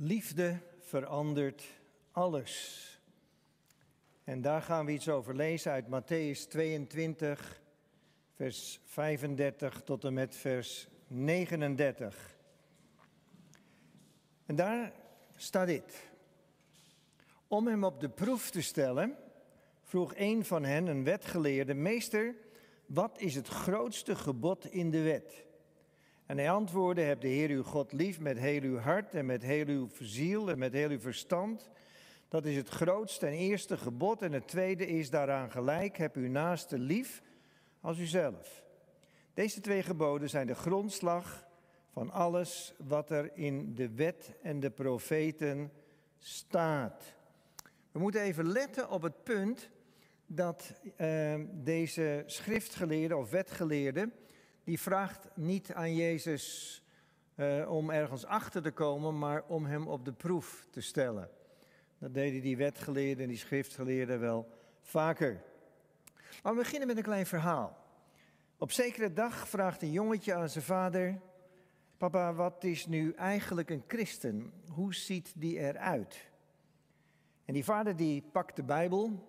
Liefde verandert alles. En daar gaan we iets over lezen uit Matthäus 22, vers 35 tot en met vers 39. En daar staat dit. Om hem op de proef te stellen, vroeg een van hen, een wetgeleerde, meester, wat is het grootste gebod in de wet? En hij antwoordde, heb de Heer uw God lief met heel uw hart en met heel uw ziel en met heel uw verstand. Dat is het grootste en eerste gebod. En het tweede is daaraan gelijk, heb uw naaste lief als uzelf. Deze twee geboden zijn de grondslag van alles wat er in de wet en de profeten staat. We moeten even letten op het punt dat uh, deze schriftgeleerde of wetgeleerde die vraagt niet aan Jezus uh, om ergens achter te komen, maar om hem op de proef te stellen. Dat deden die wetgeleerden en die schriftgeleerden wel vaker. Maar we beginnen met een klein verhaal. Op zekere dag vraagt een jongetje aan zijn vader: Papa, wat is nu eigenlijk een christen? Hoe ziet die eruit? En die vader die pakt de Bijbel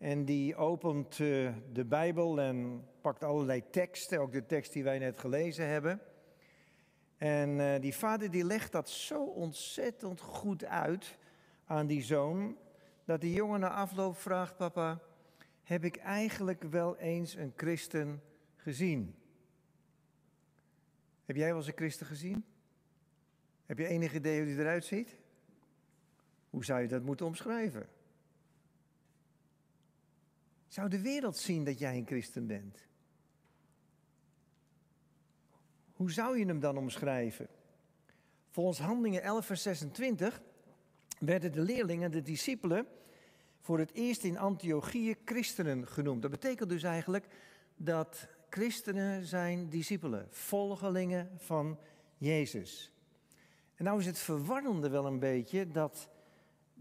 en die opent uh, de Bijbel en pakt allerlei teksten, ook de tekst die wij net gelezen hebben. En uh, die vader die legt dat zo ontzettend goed uit aan die zoon, dat die jongen na afloop vraagt, papa, heb ik eigenlijk wel eens een christen gezien? Heb jij wel eens een christen gezien? Heb je enig idee hoe die eruit ziet? Hoe zou je dat moeten omschrijven? Zou de wereld zien dat jij een christen bent? Hoe zou je hem dan omschrijven? Volgens Handelingen 11, vers 26 werden de leerlingen, de discipelen, voor het eerst in Antiochië christenen genoemd. Dat betekent dus eigenlijk dat christenen zijn discipelen, volgelingen van Jezus. En nou is het verwarrende wel een beetje dat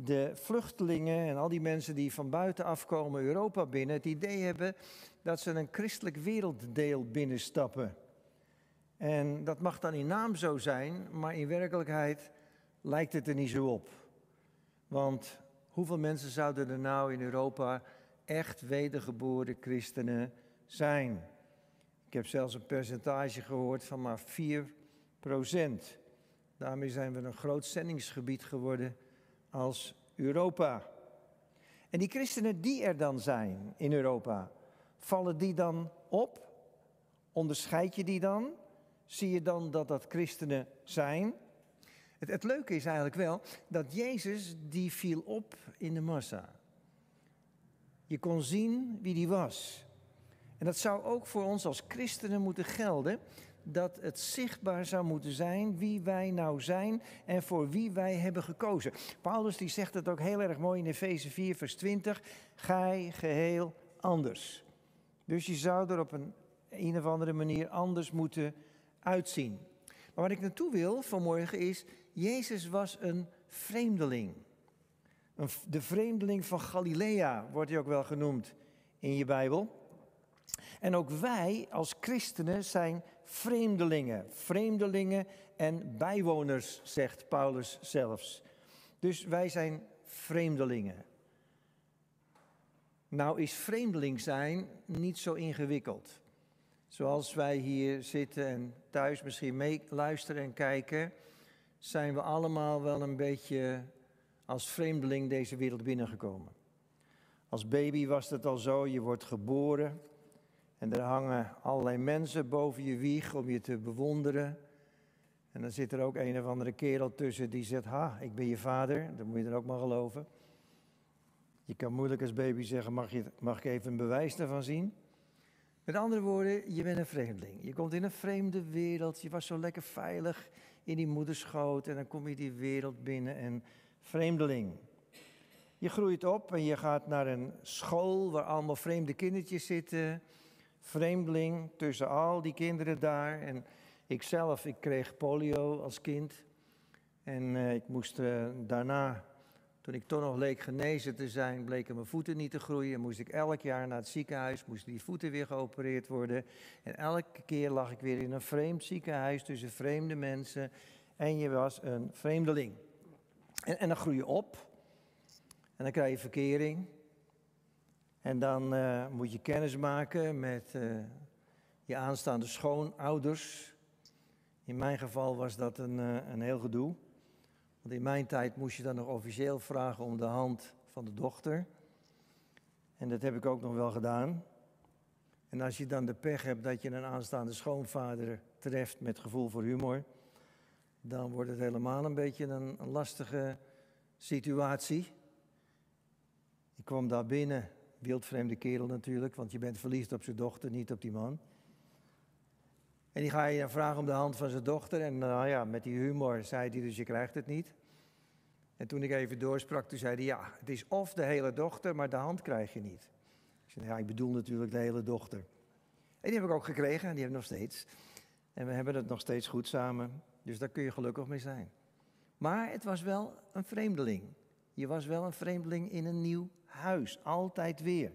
de vluchtelingen en al die mensen die van buiten afkomen Europa binnen het idee hebben dat ze een christelijk werelddeel binnenstappen. En dat mag dan in naam zo zijn, maar in werkelijkheid lijkt het er niet zo op. Want hoeveel mensen zouden er nou in Europa echt wedergeboren christenen zijn? Ik heb zelfs een percentage gehoord van maar 4 procent. Daarmee zijn we een groot zendingsgebied geworden als Europa. En die christenen die er dan zijn in Europa, vallen die dan op? Onderscheid je die dan? Zie je dan dat dat christenen zijn? Het, het leuke is eigenlijk wel dat Jezus die viel op in de massa. Je kon zien wie die was. En dat zou ook voor ons als christenen moeten gelden dat het zichtbaar zou moeten zijn wie wij nou zijn en voor wie wij hebben gekozen. Paulus die zegt het ook heel erg mooi in Efeze 4 vers 20, gij geheel anders. Dus je zou er op een, een of andere manier anders moeten uitzien. Maar waar ik naartoe wil vanmorgen is, Jezus was een vreemdeling. De vreemdeling van Galilea wordt hij ook wel genoemd in je Bijbel. En ook wij als christenen zijn vreemdelingen. Vreemdelingen en bijwoners, zegt Paulus zelfs. Dus wij zijn vreemdelingen. Nou is vreemdeling zijn niet zo ingewikkeld. Zoals wij hier zitten en thuis misschien meeluisteren en kijken, zijn we allemaal wel een beetje als vreemdeling deze wereld binnengekomen. Als baby was het al zo, je wordt geboren en er hangen allerlei mensen boven je wieg om je te bewonderen. En dan zit er ook een of andere kerel tussen die zegt, ha, ik ben je vader, dat moet je er ook maar geloven. Je kan moeilijk als baby zeggen, mag, je, mag ik even een bewijs daarvan zien? Met andere woorden, je bent een vreemdeling. Je komt in een vreemde wereld, je was zo lekker veilig in die moederschoot en dan kom je die wereld binnen en vreemdeling. Je groeit op en je gaat naar een school waar allemaal vreemde kindertjes zitten vreemdeling tussen al die kinderen daar. En ikzelf, ik kreeg polio als kind. En uh, ik moest uh, daarna, toen ik toch nog leek genezen te zijn, bleken mijn voeten niet te groeien. Moest ik elk jaar naar het ziekenhuis, moesten die voeten weer geopereerd worden. En elke keer lag ik weer in een vreemd ziekenhuis tussen vreemde mensen. En je was een vreemdeling. En, en dan groei je op. En dan krijg je verkering. En dan uh, moet je kennis maken met uh, je aanstaande schoonouders. In mijn geval was dat een, uh, een heel gedoe. Want in mijn tijd moest je dan nog officieel vragen om de hand van de dochter. En dat heb ik ook nog wel gedaan. En als je dan de pech hebt dat je een aanstaande schoonvader treft met gevoel voor humor, dan wordt het helemaal een beetje een lastige situatie. Ik kwam daar binnen, wildvreemde kerel natuurlijk, want je bent verliefd op zijn dochter, niet op die man. En die ga je dan vragen om de hand van zijn dochter. En nou ja, met die humor zei hij dus, je krijgt het niet. En toen ik even doorsprak, toen zei hij, ja, het is of de hele dochter, maar de hand krijg je niet. Ik zei, ja, ik bedoel natuurlijk de hele dochter. En die heb ik ook gekregen en die heb ik nog steeds. En we hebben het nog steeds goed samen. Dus daar kun je gelukkig mee zijn. Maar het was wel een vreemdeling. Je was wel een vreemdeling in een nieuw huis, altijd weer.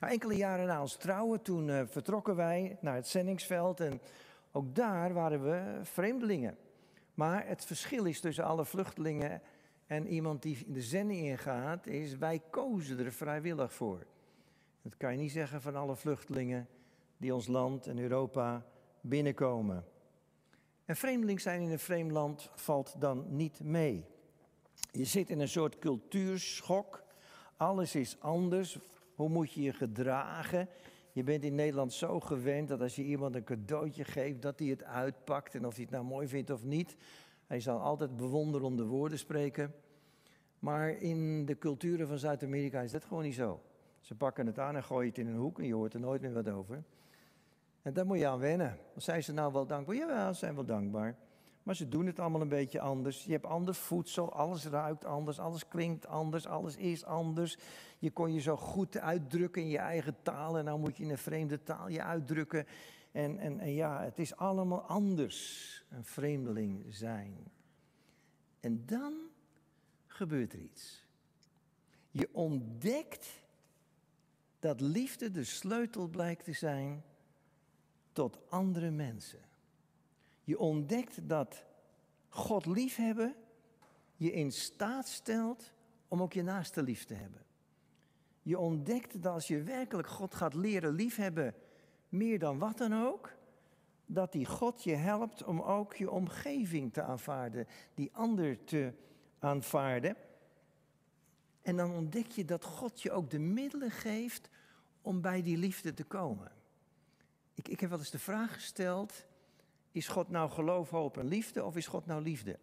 Nou, enkele jaren na ons trouwen, toen uh, vertrokken wij naar het zendingsveld en ook daar waren we vreemdelingen. Maar het verschil is tussen alle vluchtelingen en iemand die in de zending ingaat, is wij kozen er vrijwillig voor. Dat kan je niet zeggen van alle vluchtelingen die ons land en Europa binnenkomen. En vreemdeling zijn in een vreemd land valt dan niet mee. Je zit in een soort cultuurschok. Alles is anders. Hoe moet je je gedragen? Je bent in Nederland zo gewend dat als je iemand een cadeautje geeft, dat hij het uitpakt. En of hij het nou mooi vindt of niet. Hij zal altijd bewonderende woorden spreken. Maar in de culturen van Zuid-Amerika is dat gewoon niet zo. Ze pakken het aan en gooien het in een hoek en je hoort er nooit meer wat over. En daar moet je aan wennen. Zijn ze nou wel dankbaar? Ja, ze zijn wel dankbaar. Maar ze doen het allemaal een beetje anders. Je hebt ander voedsel, alles ruikt anders, alles klinkt anders, alles is anders. Je kon je zo goed uitdrukken in je eigen taal en nou moet je in een vreemde taal je uitdrukken. En, en, en ja, het is allemaal anders, een vreemdeling zijn. En dan gebeurt er iets. Je ontdekt dat liefde de sleutel blijkt te zijn tot andere mensen. Je ontdekt dat God liefhebben je in staat stelt om ook je naaste lief te hebben. Je ontdekt dat als je werkelijk God gaat leren liefhebben, meer dan wat dan ook, dat die God je helpt om ook je omgeving te aanvaarden, die ander te aanvaarden. En dan ontdek je dat God je ook de middelen geeft om bij die liefde te komen. Ik, ik heb wel eens de vraag gesteld, is God nou geloof, hoop en liefde of is God nou liefde?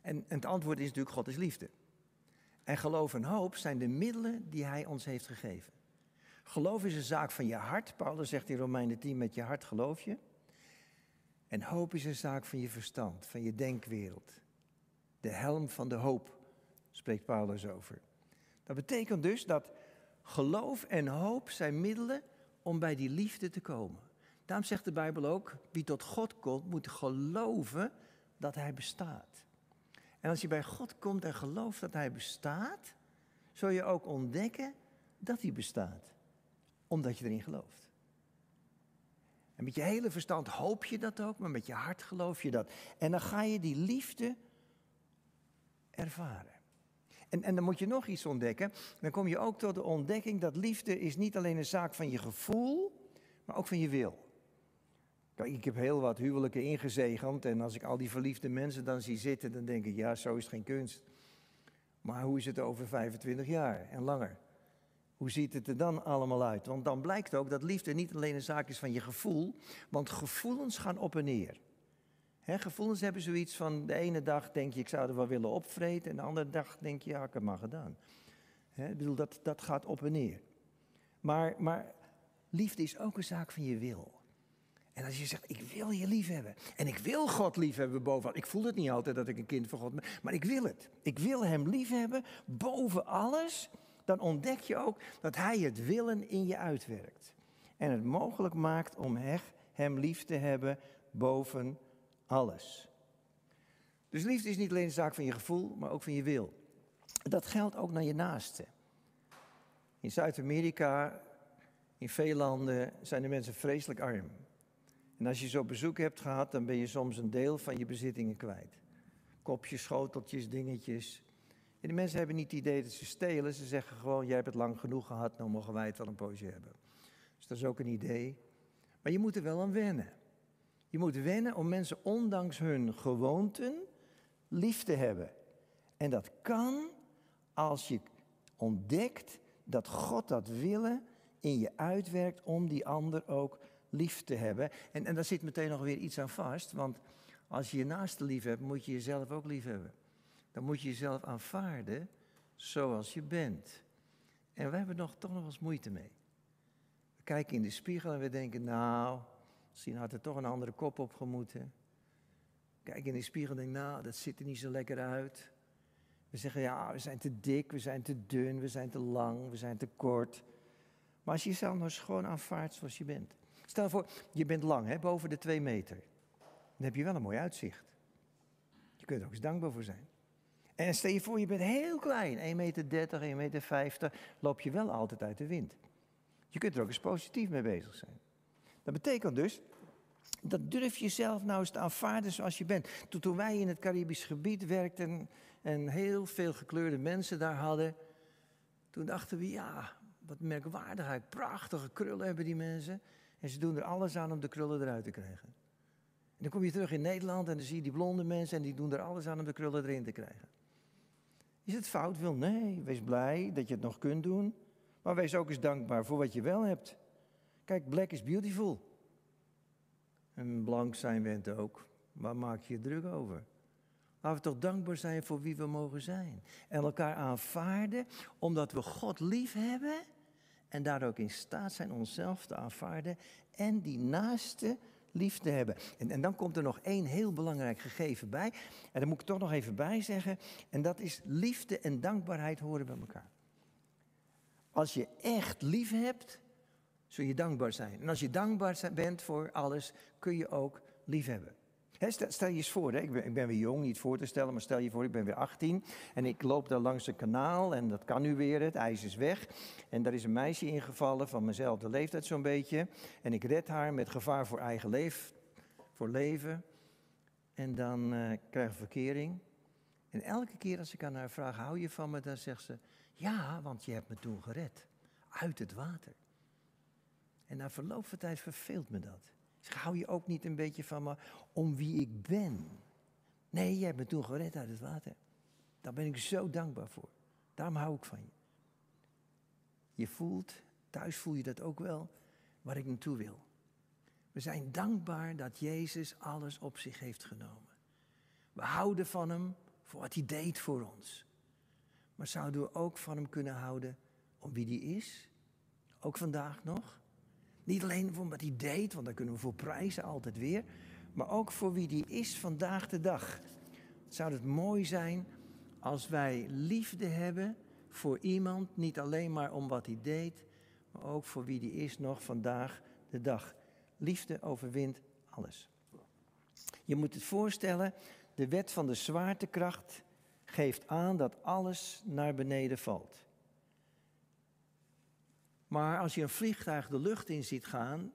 En, het antwoord is natuurlijk, God is liefde. En geloof en hoop zijn de middelen die hij ons heeft gegeven. Geloof is een zaak van je hart. Paulus zegt in Romeinen 10, met je hart geloof je. En hoop is een zaak van je verstand, van je denkwereld. De helm van de hoop, spreekt Paulus over. Dat betekent dus dat geloof en hoop zijn middelen om bij die liefde te komen. Daarom zegt de Bijbel ook, wie tot God komt, moet geloven dat Hij bestaat. En als je bij God komt en gelooft dat Hij bestaat, zul je ook ontdekken dat Hij bestaat. Omdat je erin gelooft. En met je hele verstand hoop je dat ook, maar met je hart geloof je dat. En dan ga je die liefde ervaren. En, en dan moet je nog iets ontdekken. Dan kom je ook tot de ontdekking dat liefde is niet alleen een zaak van je gevoel, maar ook van je wil. Ik heb heel wat huwelijken ingezegend en als ik al die verliefde mensen dan zie zitten, dan denk ik, ja, zo is het geen kunst. Maar hoe is het over 25 jaar en langer? Hoe ziet het er dan allemaal uit? Want dan blijkt ook dat liefde niet alleen een zaak is van je gevoel, want gevoelens gaan op en neer. gevoelens hebben zoiets van, de ene dag denk je, ik zou er wel willen opvreten, en de andere dag denk je, ja, ik heb maar gedaan. ik bedoel, dat, dat gaat op en neer. Maar, maar liefde is ook een zaak van je wil. En als je zegt, ik wil je lief hebben. En ik wil God lief hebben boven. Ik voel het niet altijd dat ik een kind van God ben. Maar ik wil het. Ik wil hem lief hebben boven alles. Dan ontdek je ook dat hij het willen in je uitwerkt. En het mogelijk maakt om hem lief te hebben boven alles. Dus liefde is niet alleen een zaak van je gevoel, maar ook van je wil. Dat geldt ook naar je naaste. In Zuid-Amerika, in veel landen, zijn de mensen vreselijk arm. En als je zo bezoek hebt gehad, dan ben je soms een deel van je bezittingen kwijt. kopjes, schoteltjes, dingetjes. En die mensen hebben niet het idee dat ze stelen. Ze zeggen gewoon, jij hebt het lang genoeg gehad, nou mogen wij het wel een poosje hebben. Dus dat is ook een idee. Maar je moet er wel aan wennen. Je moet wennen om mensen ondanks hun gewoonten lief te hebben. En dat kan als je ontdekt dat God dat willen in je uitwerkt om die ander ook lief te hebben. En, en daar zit meteen nog weer iets aan vast, want als je je naaste lief hebt, moet je jezelf ook lief hebben. Dan moet je jezelf aanvaarden zoals je bent. En we hebben nog, toch nog eens moeite mee. We kijken in de spiegel en we denken, nou, misschien had er toch een andere kop op gemoeten. Kijk in de spiegel en denk, nou, dat ziet er niet zo lekker uit. We zeggen, ja, we zijn te dik, we zijn te dun, we zijn te lang, we zijn te kort. Maar als je jezelf nou gewoon aanvaardt zoals je bent. Stel voor, je bent lang, hè, boven de twee meter. Dan heb je wel een mooi uitzicht. Je kunt er ook eens dankbaar voor zijn. En stel je voor, je bent heel klein, 1,30 meter, 1,50 meter, 50, loop je wel altijd uit de wind. Je kunt er ook eens positief mee bezig zijn. Dat betekent dus, dat durf je zelf nou eens te aanvaarden zoals je bent. Toen, wij in het Caribisch gebied werkten en heel veel gekleurde mensen daar hadden, toen dachten we, ja, wat merkwaardigheid, prachtige krullen hebben die mensen. En ze doen er alles aan om de krullen eruit te krijgen. En dan kom je terug in Nederland en dan zie je die blonde mensen en die doen er alles aan om de krullen erin te krijgen. Is het fout? Wil nee, wees blij dat je het nog kunt doen. Maar wees ook eens dankbaar voor wat je wel hebt. Kijk, black is beautiful. En blank zijn went ook. Waar maak je je druk over? Laten we toch dankbaar zijn voor wie we mogen zijn. En elkaar aanvaarden omdat we God lief hebben. En daar ook in staat zijn onszelf te aanvaarden. En die naaste lief te hebben. En, en dan komt er nog één heel belangrijk gegeven bij. En daar moet ik toch nog even bij zeggen. En dat is liefde en dankbaarheid horen bij elkaar. Als je echt lief hebt, zul je dankbaar zijn. En als je dankbaar bent voor alles, kun je ook lief hebben. Stel, je eens voor, ik, ben, ik, ben, weer jong, niet voor te stellen, maar stel je voor, ik ben weer 18 en ik loop daar langs een kanaal en dat kan nu weer, het ijs is weg. En daar is een meisje ingevallen van mijnzelfde leeftijd zo'n beetje. En ik red haar met gevaar voor eigen leef, voor leven. En dan uh, krijg ik verkering. En elke keer als ik aan haar vraag, hou je van me, dan zegt ze, ja, want je hebt me toen gered. Uit het water. En na verloop van tijd verveelt me dat. Ik hou je ook niet een beetje van me om wie ik ben. Nee, je hebt me toen gered uit het water. Daar ben ik zo dankbaar voor. Daarom hou ik van je. Je voelt, thuis voel je dat ook wel, waar ik naartoe wil. We zijn dankbaar dat Jezus alles op zich heeft genomen. We houden van Hem voor wat Hij deed voor ons. Maar zouden we ook van Hem kunnen houden om wie Hij is? Ook vandaag nog? Niet alleen voor wat hij deed, want daar kunnen we voor prijzen altijd weer. Maar ook voor wie die is vandaag de dag. Zou het mooi zijn als wij liefde hebben voor iemand. Niet alleen maar om wat hij deed, maar ook voor wie die is nog vandaag de dag. Liefde overwint alles. Je moet het voorstellen, de wet van de zwaartekracht geeft aan dat alles naar beneden valt. Maar als je een vliegtuig de lucht in ziet gaan,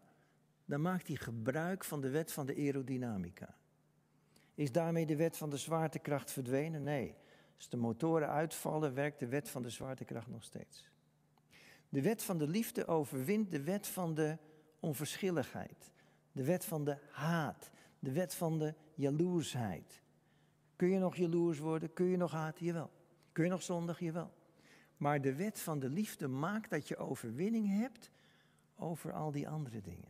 dan maakt hij gebruik van de wet van de aerodynamica. Is daarmee de wet van de zwaartekracht verdwenen? Nee. Als de motoren uitvallen, werkt de wet van de zwaartekracht nog steeds. De wet van de liefde overwint de wet van de onverschilligheid. De wet van de haat. De wet van de jaloersheid. Kun je nog jaloers worden? Kun je nog haten? Jawel. Kun je nog zondig? Jawel. Maar de wet van de liefde maakt dat je overwinning hebt over al die andere dingen.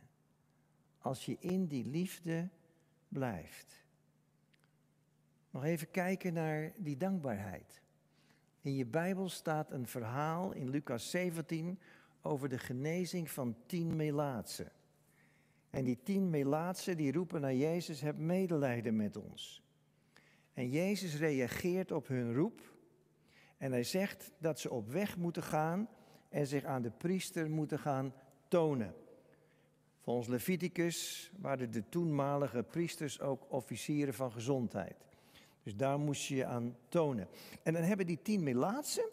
Als je in die liefde blijft. Nog even kijken naar die dankbaarheid. In je Bijbel staat een verhaal in Lucas 17 over de genezing van tien melaatsen. En die tien melaatsen die roepen naar Jezus, heb medelijden met ons. En Jezus reageert op hun roep en hij zegt dat ze op weg moeten gaan en zich aan de priester moeten gaan tonen. Volgens Leviticus waren de toenmalige priesters ook officieren van gezondheid. Dus daar moest je je aan tonen. En dan hebben die tien melaatsen,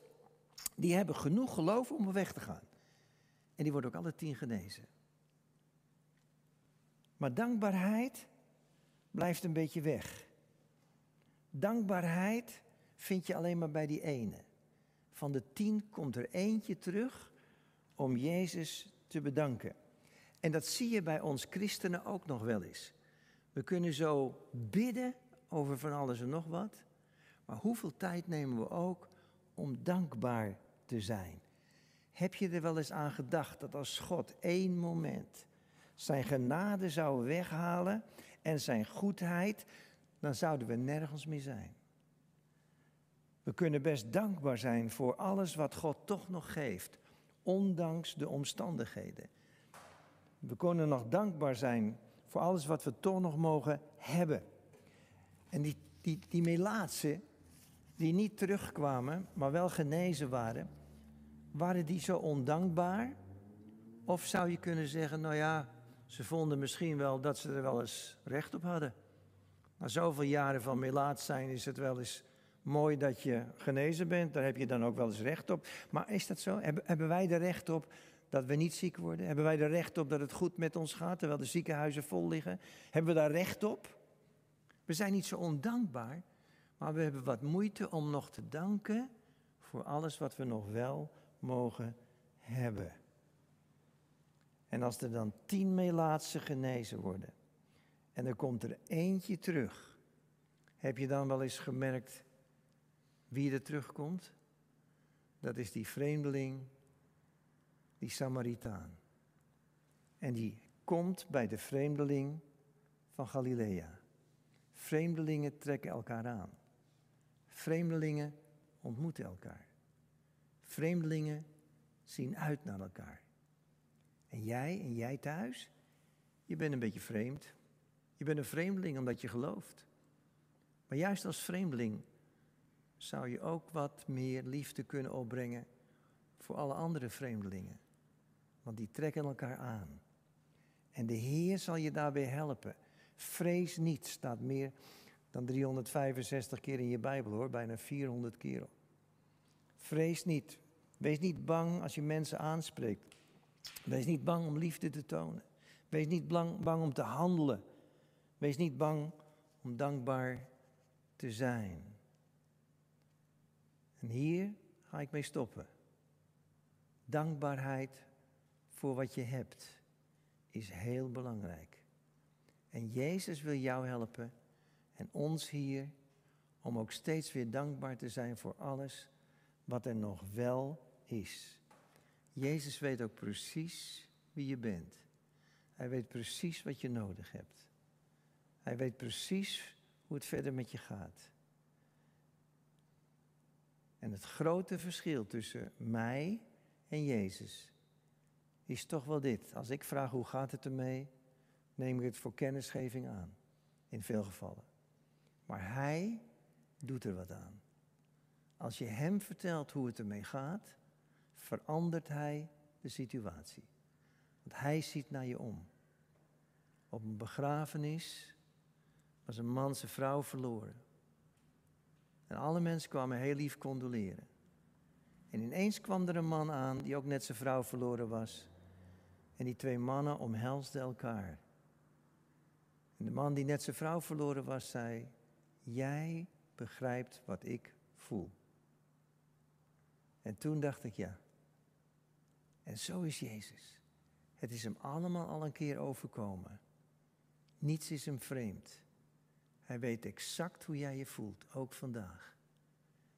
die hebben genoeg geloof om op weg te gaan. En die worden ook alle tien genezen. Maar dankbaarheid blijft een beetje weg. Dankbaarheid vind je alleen maar bij die ene. Van de tien komt er eentje terug om Jezus te bedanken. En dat zie je bij ons christenen ook nog wel eens. We kunnen zo bidden over van alles en nog wat. Maar hoeveel tijd nemen we ook om dankbaar te zijn? Heb je er wel eens aan gedacht dat als God één moment zijn genade zou weghalen en zijn goedheid, dan zouden we nergens meer zijn. We kunnen best dankbaar zijn voor alles wat God toch nog geeft, ondanks de omstandigheden. We kunnen nog dankbaar zijn voor alles wat we toch nog mogen hebben. En die, die, die melaatsen, die niet terugkwamen, maar wel genezen waren, waren die zo ondankbaar? Of zou je kunnen zeggen, nou ja, ze vonden misschien wel dat ze er wel eens recht op hadden. Na zoveel jaren van melaat zijn is het wel eens mooi dat je genezen bent. Daar heb je dan ook wel eens recht op. Maar is dat zo? Hebben wij er recht op dat we niet ziek worden? Hebben wij er recht op dat het goed met ons gaat terwijl de ziekenhuizen vol liggen? Hebben we daar recht op? We zijn niet zo ondankbaar, maar we hebben wat moeite om nog te danken voor alles wat we nog wel mogen hebben. En als er dan tien melaatse genezen worden en er komt er eentje terug, heb je dan wel eens gemerkt wie er terugkomt? Dat is die vreemdeling, die Samaritaan. En die komt bij de vreemdeling van Galilea. Vreemdelingen trekken elkaar aan. Vreemdelingen ontmoeten elkaar. Vreemdelingen zien uit naar elkaar. En jij en jij thuis, je bent een beetje vreemd. Je bent een vreemdeling omdat je gelooft. Maar juist als vreemdeling zou je ook wat meer liefde kunnen opbrengen voor alle andere vreemdelingen. Want die trekken elkaar aan. En de Heer zal je daarbij helpen. Vrees niet, staat meer dan 365 keer in je Bijbel hoor, bijna 400 keer. Vrees niet. Wees niet bang als je mensen aanspreekt. Wees niet bang om liefde te tonen. Wees niet bang, bang om te handelen. Wees niet bang om dankbaar te zijn. En hier ga ik mee stoppen. Dankbaarheid voor wat je hebt is heel belangrijk. En Jezus wil jou helpen en ons hier om ook steeds weer dankbaar te zijn voor alles wat er nog wel is. Jezus weet ook precies wie je bent. Hij weet precies wat je nodig hebt. Hij weet precies hoe het verder met je gaat. En het grote verschil tussen mij en Jezus is toch wel dit. Als ik vraag hoe gaat het ermee, neem ik het voor kennisgeving aan. In veel gevallen. Maar Hij doet er wat aan. Als je Hem vertelt hoe het ermee gaat, verandert Hij de situatie. Want Hij ziet naar je om. Op een begrafenis was een man zijn vrouw verloren. En alle mensen kwamen heel lief condoleren. En ineens kwam er een man aan die ook net zijn vrouw verloren was. En die twee mannen omhelsden elkaar. En de man die net zijn vrouw verloren was, zei: Jij begrijpt wat ik voel. En toen dacht ik ja. En zo is Jezus. Het is hem allemaal al een keer overkomen. Niets is hem vreemd. Hij weet exact hoe jij je voelt, ook vandaag.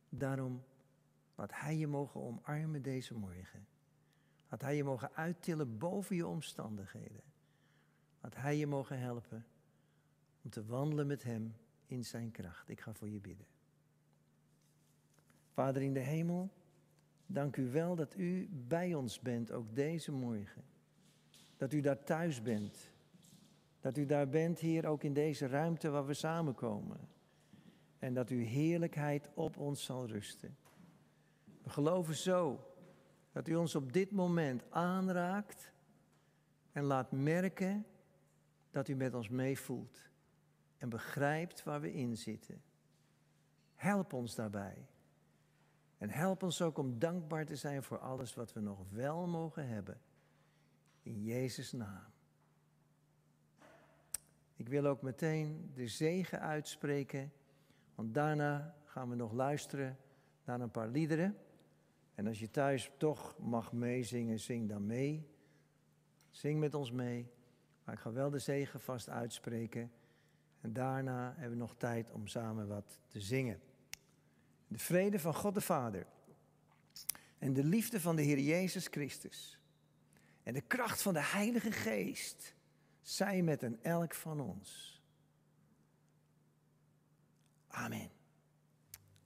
Daarom laat Hij je mogen omarmen deze morgen. Laat Hij je mogen uittillen boven je omstandigheden. Laat Hij je mogen helpen om te wandelen met Hem in Zijn kracht. Ik ga voor je bidden. Vader in de hemel, dank u wel dat u bij ons bent, ook deze morgen. Dat u daar thuis bent. Dat u daar bent, Heer, ook in deze ruimte waar we samenkomen. En dat uw heerlijkheid op ons zal rusten. We geloven zo dat u ons op dit moment aanraakt en laat merken dat u met ons meevoelt en begrijpt waar we in zitten. Help ons daarbij. En help ons ook om dankbaar te zijn voor alles wat we nog wel mogen hebben. In Jezus' naam. Ik wil ook meteen de zegen uitspreken Want daarna gaan we nog luisteren naar een paar liederen. En als je thuis toch mag meezingen, zing dan mee. Zing met ons mee. Maar ik ga wel de zegen vast uitspreken. En daarna hebben we nog tijd om samen wat te zingen. De vrede van God de Vader. En de liefde van de Heer Jezus Christus. En de kracht van de Heilige Geest. Zij met een elk van ons. Amen.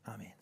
Amen.